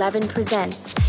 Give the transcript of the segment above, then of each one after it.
Stefan Addo 11 presents.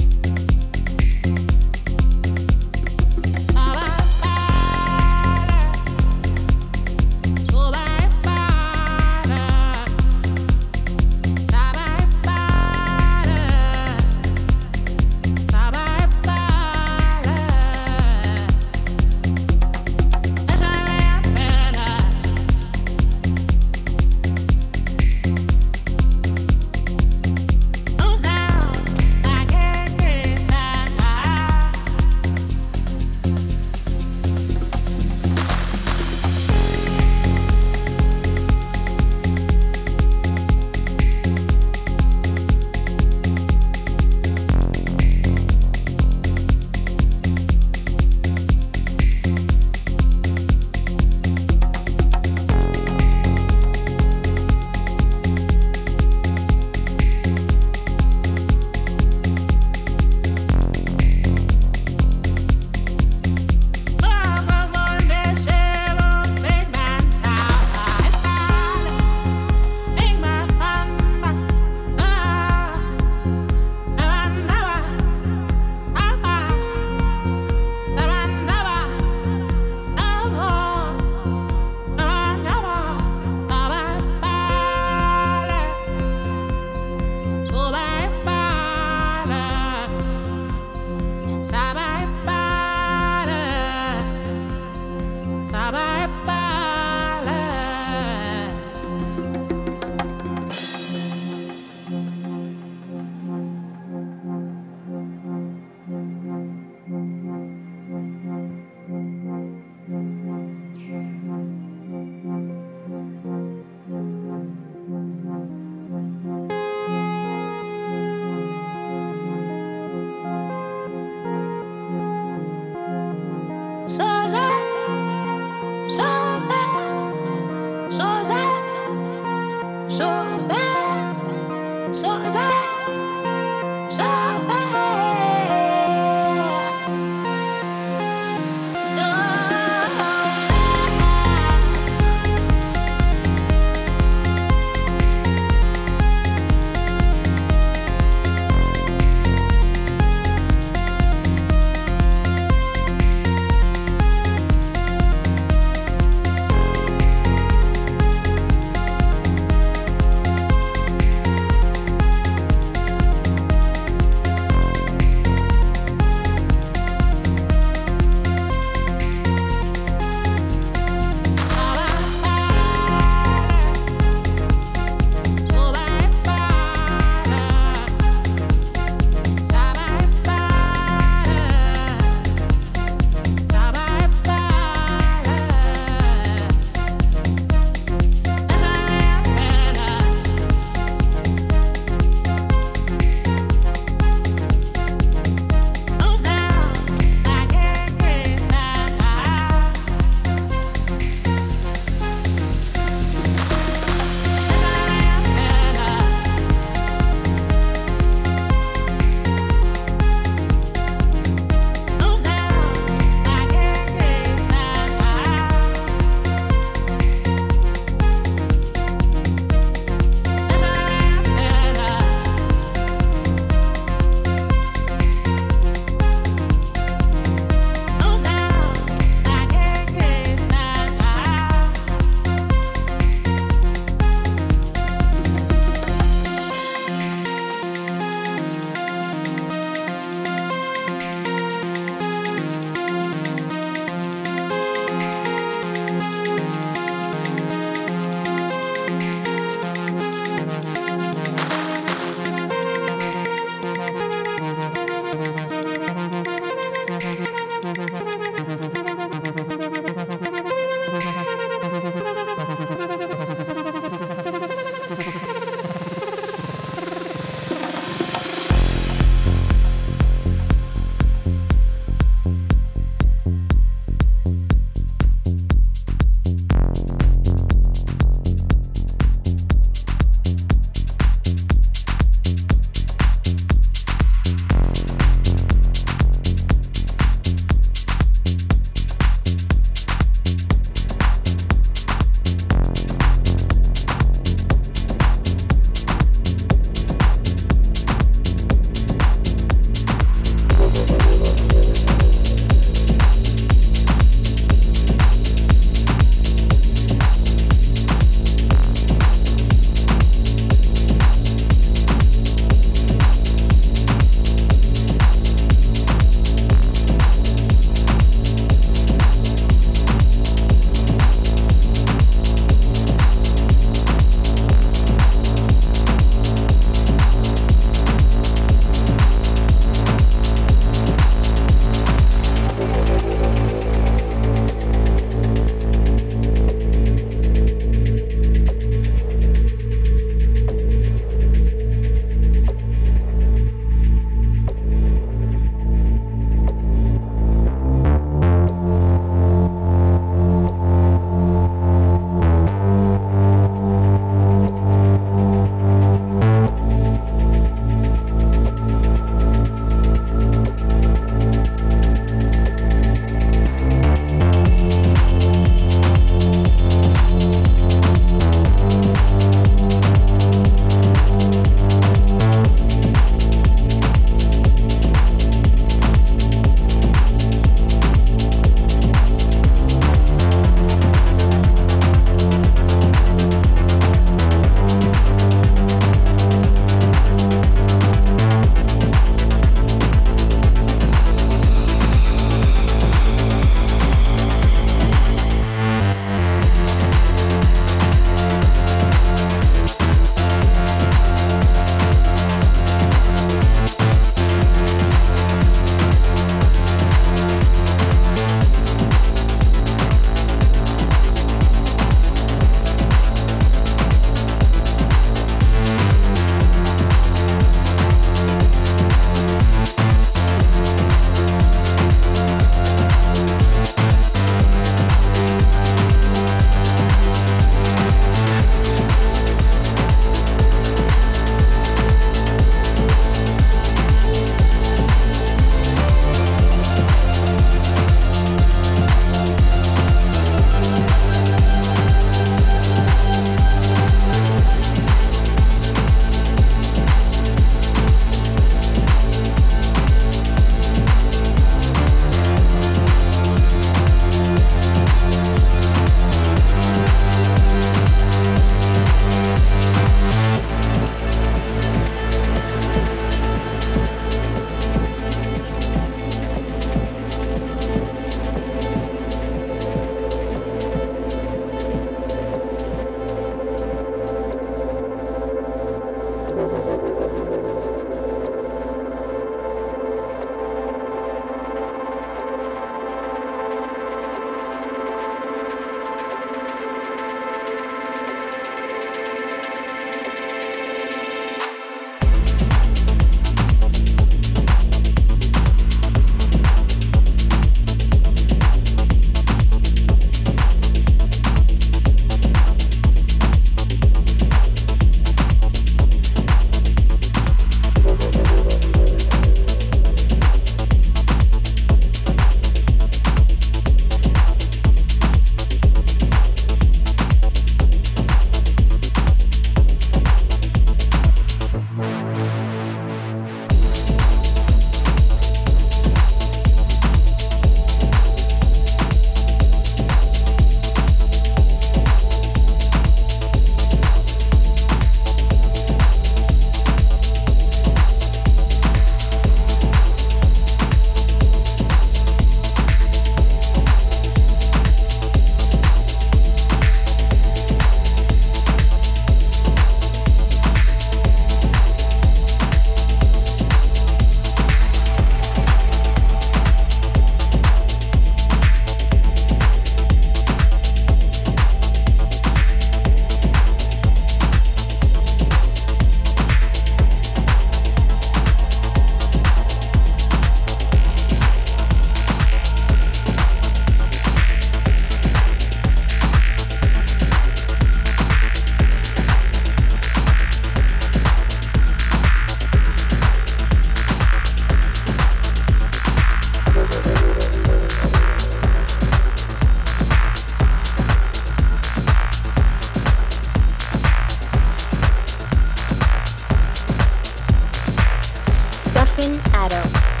Stefan Addo.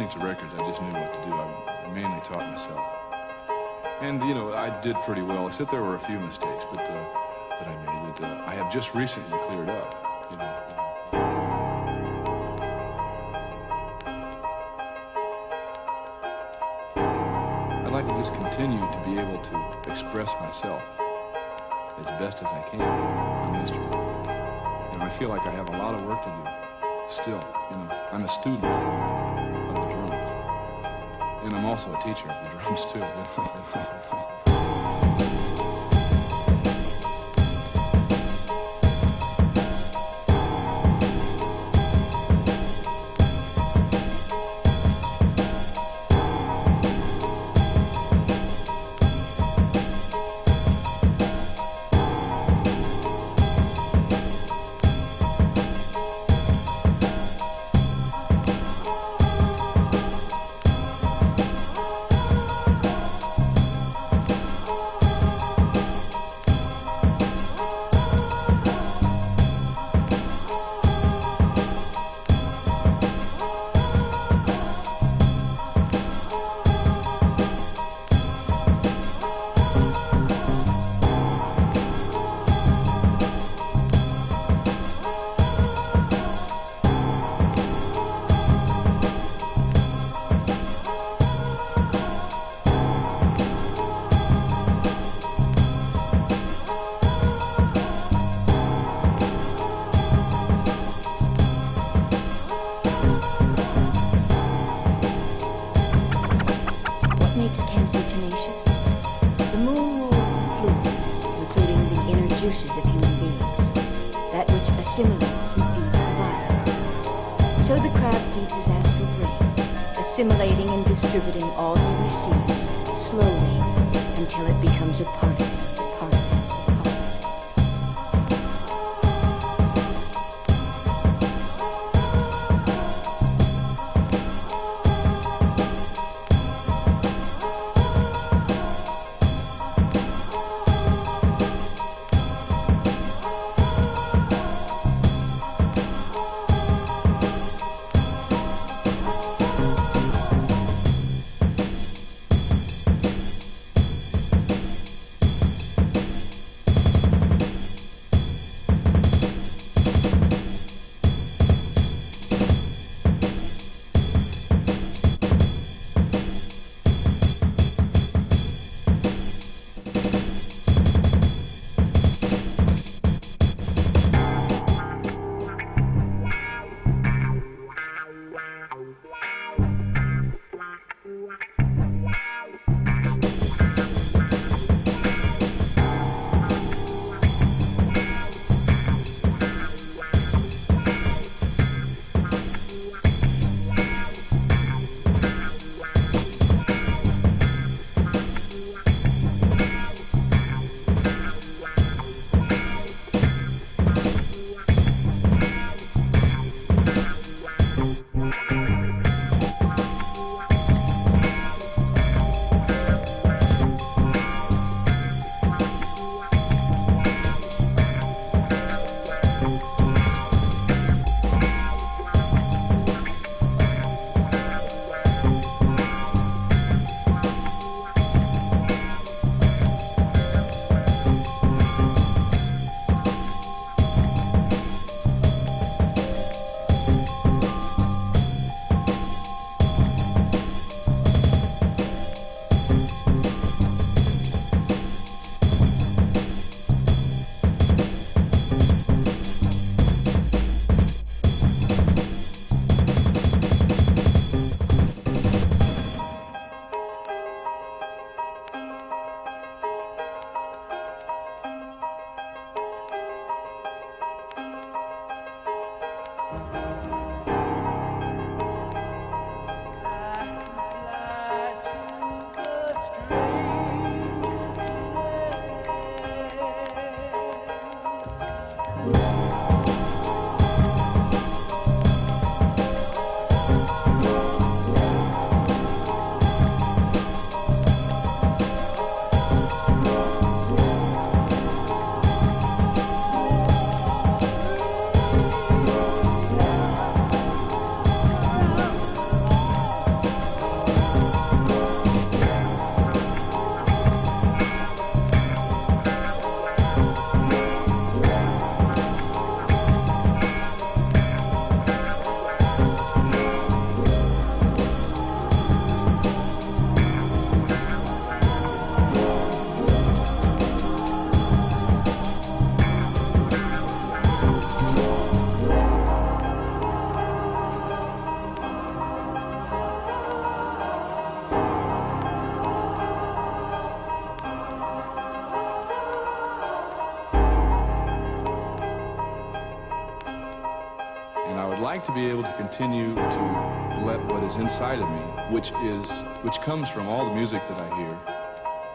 Listening to records, I just knew what to do. I mainly taught myself. And, you know, I did pretty well, except there were a few mistakes but, uh, that I made that uh, I have just recently cleared up, you know. I'd like to just continue to be able to express myself as best as I can the instrument. And I feel like I have a lot of work to do still. You know, I'm a student. And I'm also a teacher of the drums, too. contributing continue to let what is inside of me, which is which comes from all the music that I hear,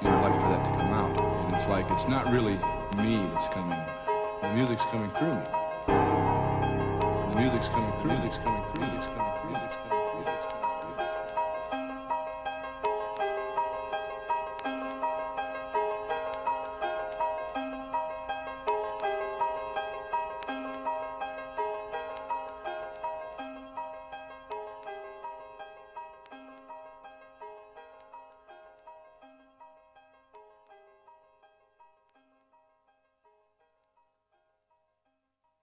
you know, like for that to come out. And it's like it's not really me that's coming. The music's coming through me. The music's coming through. Music's coming through. Music's coming.